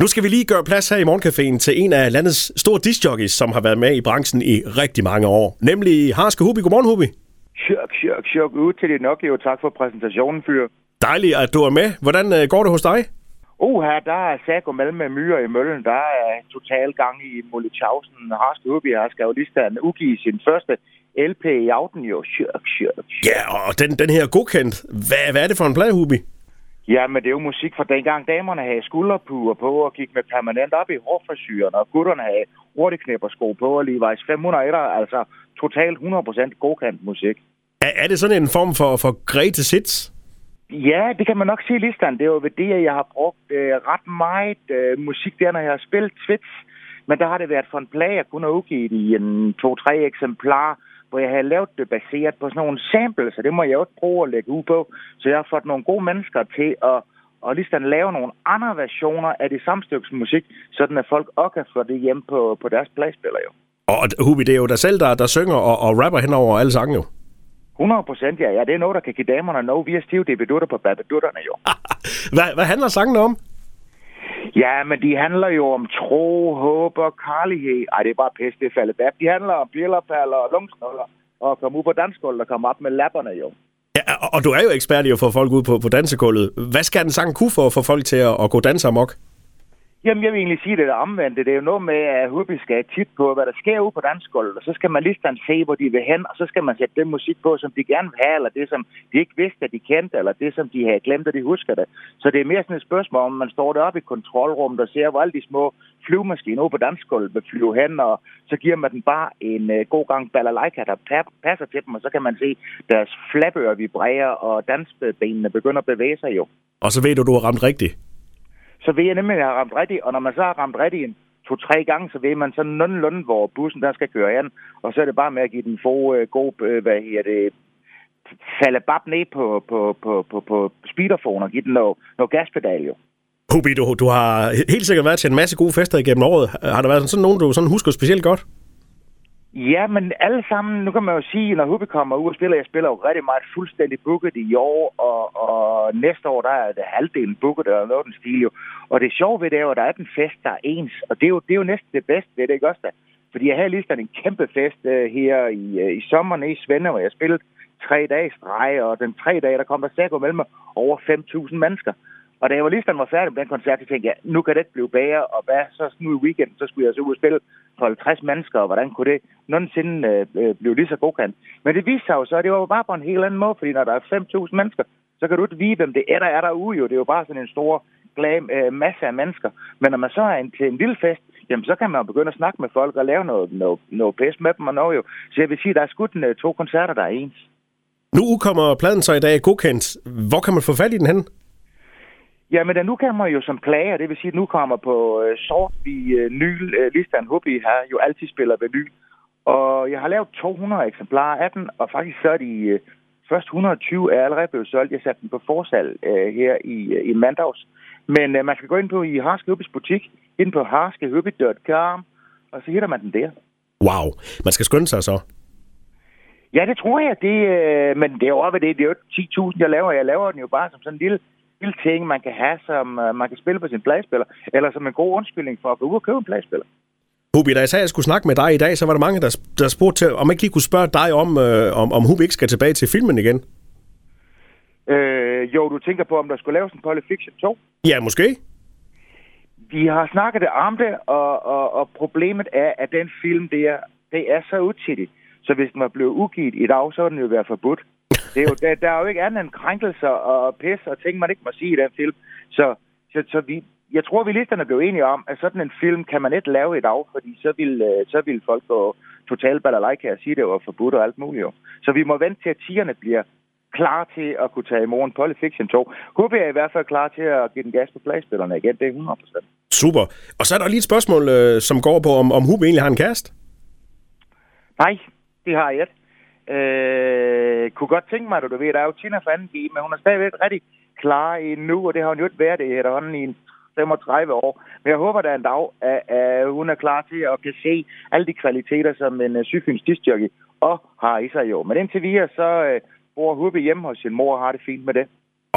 Nu skal vi lige gøre plads her i Morgencaféen til en af landets store discjockeys, som har været med i branchen i rigtig mange år. Nemlig Harske Hubi. Godmorgen, Hubi. Chok, chok, chok. Ud til det nok, jo. Tak for præsentationen, fyr. Dejligt, at du er med. Hvordan øh, går det hos dig? Her, der er sag og mellem med myrer i møllen. Der er total gang i Molletjausen. Harske Hubi har skal jo lige stand udgive sin første LP i aften, jo. Chok, chok, Ja, og den, den her godkendt. Hvad, hvad er det for en plade, Hubi? Ja, men det er jo musik fra dengang damerne havde skulderpuger på og gik med permanent op i hårfrisyren, og gutterne havde hurtigknæppersko på og Levi's 501, altså totalt 100% godkendt musik. Er, er det sådan en form for, for Grete Sitz? Ja, det kan man nok sige listan. Det er jo ved det, at jeg har brugt øh, ret meget øh, musik der, når jeg har spillet Twits. Men der har det været for en plage, jeg kunne have udgivet i en to-tre eksemplar, hvor jeg havde lavet det baseret på sådan nogle samples, så det må jeg også prøve at lægge ud på. Så jeg har fået nogle gode mennesker til at og ligesom lave nogle andre versioner af det samme stykke musik, sådan at folk også kan få det hjem på, på deres pladespiller jo. Og Hubi, det er jo dig selv, der, der synger og, og rapper hen over alle sange jo. 100 procent, ja. ja. Det er noget, der kan give damerne noget. Vi er stive debedutter på babedutterne jo. hvad, hvad handler sangen om? Ja, men de handler jo om tro, håb og kærlighed. Ej, det er bare pisse, det er faldet bag. De handler om pillerpaller og lungsknolder og komme ud på dansgulvet og komme op med lapperne jo. Ja, og du er jo ekspert i at få folk ud på, på dansegulvet. Hvad skal den sang kunne for at få folk til at, at gå danse amok? Jamen, jeg vil egentlig sige, det er omvendt. Det er jo noget med, at Hubi skal tit på, hvad der sker ude på dansegulvet, og så skal man lige se, hvor de vil hen, og så skal man sætte den musik på, som de gerne vil have, eller det, som de ikke vidste, at de kendte, eller det, som de havde glemt, at de husker det. Så det er mere sådan et spørgsmål, om man står deroppe i kontrolrummet og ser, hvor alle de små flyvemaskiner ude på dansegulvet vil flyve hen, og så giver man den bare en uh, god gang balalaika, der passer til dem, og så kan man se deres flabører vibrerer, og dansbenene begynder at bevæge sig jo. Og så ved du, du har ramt rigtigt så ved jeg nemlig, at jeg har ramt rigtigt. Og når man så har ramt rigtigt en to-tre gange, så ved man sådan nogenlunde, hvor bussen der skal køre ind. Og så er det bare med at give den få, øh, god, øh, hvad her det, falde bab ned på, på, på, på, på speederphone og give den noget, noget gaspedal jo. Hubi, du, du har helt sikkert været til en masse gode fester igennem året. Har der været sådan nogen, du sådan husker specielt godt? Ja, men alle sammen, nu kan man jo sige, når Hubbe kommer ud og spiller, jeg spiller jo rigtig meget fuldstændig booket i år, og, og næste år, der er det halvdelen booket, eller noget den stil jo. Og det sjove ved det er jo, at der er den fest, der er ens, og det er jo, det er jo næsten det bedste ved det, ikke også da? Fordi jeg havde lige sådan en kæmpe fest uh, her i, uh, i sommer i Svende, hvor jeg spillede tre dage streg, og den tre dage, der kom der sækker mellem mig over 5.000 mennesker. Og da jeg var lige var færdig med den koncert, så tænkte jeg, nu kan det ikke blive bedre, og hvad så nu i weekend, så skulle jeg så ud og spille for 50 mennesker, og hvordan kunne det nogensinde øh, øh, blive lige så godkendt. Men det viste sig jo så, at det var bare på en helt anden måde, fordi når der er 5.000 mennesker, så kan du ikke vide, hvem det er, der er derude jo. Det er jo bare sådan en stor glam, øh, masse af mennesker. Men når man så er en, til en lille fest, jamen så kan man jo begynde at snakke med folk og lave noget, noget, noget pæst med dem og noget jo. Så jeg vil sige, at der er skudt en, øh, to koncerter, der er ens. Nu kommer pladen så i dag godkendt. Hvor kan man få fat i den hen? Ja, men den nu kommer jo som plager, det vil sige, at nu kommer på øh, sort vi øh, nyl. Øh, Listan Hubby her jo altid spiller vinyl. Og jeg har lavet 200 eksemplarer af den, og faktisk så er de øh, først 120 er allerede blevet solgt. Jeg satte den på forsalg øh, her i, øh, i mandags. Men øh, man skal gå ind på i Harske Hubbys butik, ind på harskehubby.com, og så hitter man den der. Wow, man skal skynde sig så. Ja, det tror jeg. Det, øh, men det er jo også det. Det er jo 10.000, jeg laver. Jeg laver den jo bare som sådan en lille lille ting, man kan have, som uh, man kan spille på sin pladespiller, eller som en god undskyldning for at gå ud og købe en pladespiller. Hubi, da jeg sagde, at jeg skulle snakke med dig i dag, så var der mange, der, der spurgte til, om jeg ikke lige kunne spørge dig om, øh, om, om Hubi ikke skal tilbage til filmen igen. Øh, jo, du tænker på, om der skulle laves en Polly Fiction 2? Ja, måske. Vi har snakket om det, og, og, og problemet er, at den film der, det er så utidigt. Så hvis den var blevet udgivet i dag, så ville den jo være forbudt. Det er jo, der, der er jo ikke andet end krænkelser og pis og ting, man ikke må sige i den film. Så, så, så vi, jeg tror, vi listerne blev enige om, at sådan en film kan man ikke lave i dag, fordi så vil, øh, så vil folk gå totalt balalajka og sige, at det var forbudt og alt muligt. Jo. Så vi må vente til, at tierne bliver klar til at kunne tage i morgen Polyfiction 2. HB er i hvert fald klar til at give den gas på pladespillerne igen. Det er 100%. Super. Og så er der lige et spørgsmål, øh, som går på, om, om HB egentlig har en kast? Nej, det har jeg ikke. Øh, kunne godt tænke mig, at du ved, der er jo Tina G, men hun er stadigvæk rigtig klar i nu, og det har hun jo ikke været det efterhånden i en 35 år. Men jeg håber, der er en dag, at, at hun er klar til at kan se alle de kvaliteter, som en uh, sygfyns og har i sig jo. Men indtil videre, så uh, bor Hubbe hjemme hos sin mor og har det fint med det.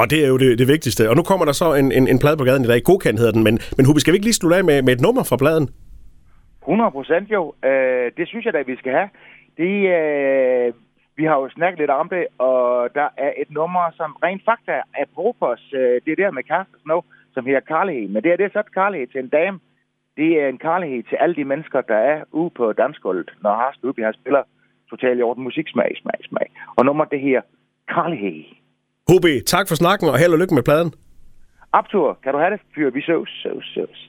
Og det er jo det, det vigtigste. Og nu kommer der så en, en, en plade på gaden i dag. Godkendt hedder den, men, men Hubi, skal vi ikke lige slutte af med, med et nummer fra pladen? 100 procent jo. Øh, det synes jeg da, vi skal have. Det, øh, vi har jo snakket lidt om det, og der er et nummer, som rent fakta er Brofors. Øh, det er der med Karsten Snow, som hedder Karlighed. Men det er det så et Karlighed til en dame. Det er en kærlighed til alle de mennesker, der er ude på dansgulvet, når Harsk Ubi har spiller totalt i orden musiksmag, smag, smag. Og nummer det her, Kærlighed. Hubi, tak for snakken, og held og lykke med pladen. Optur, kan du have det, fyr? Vi søs, søs, søs.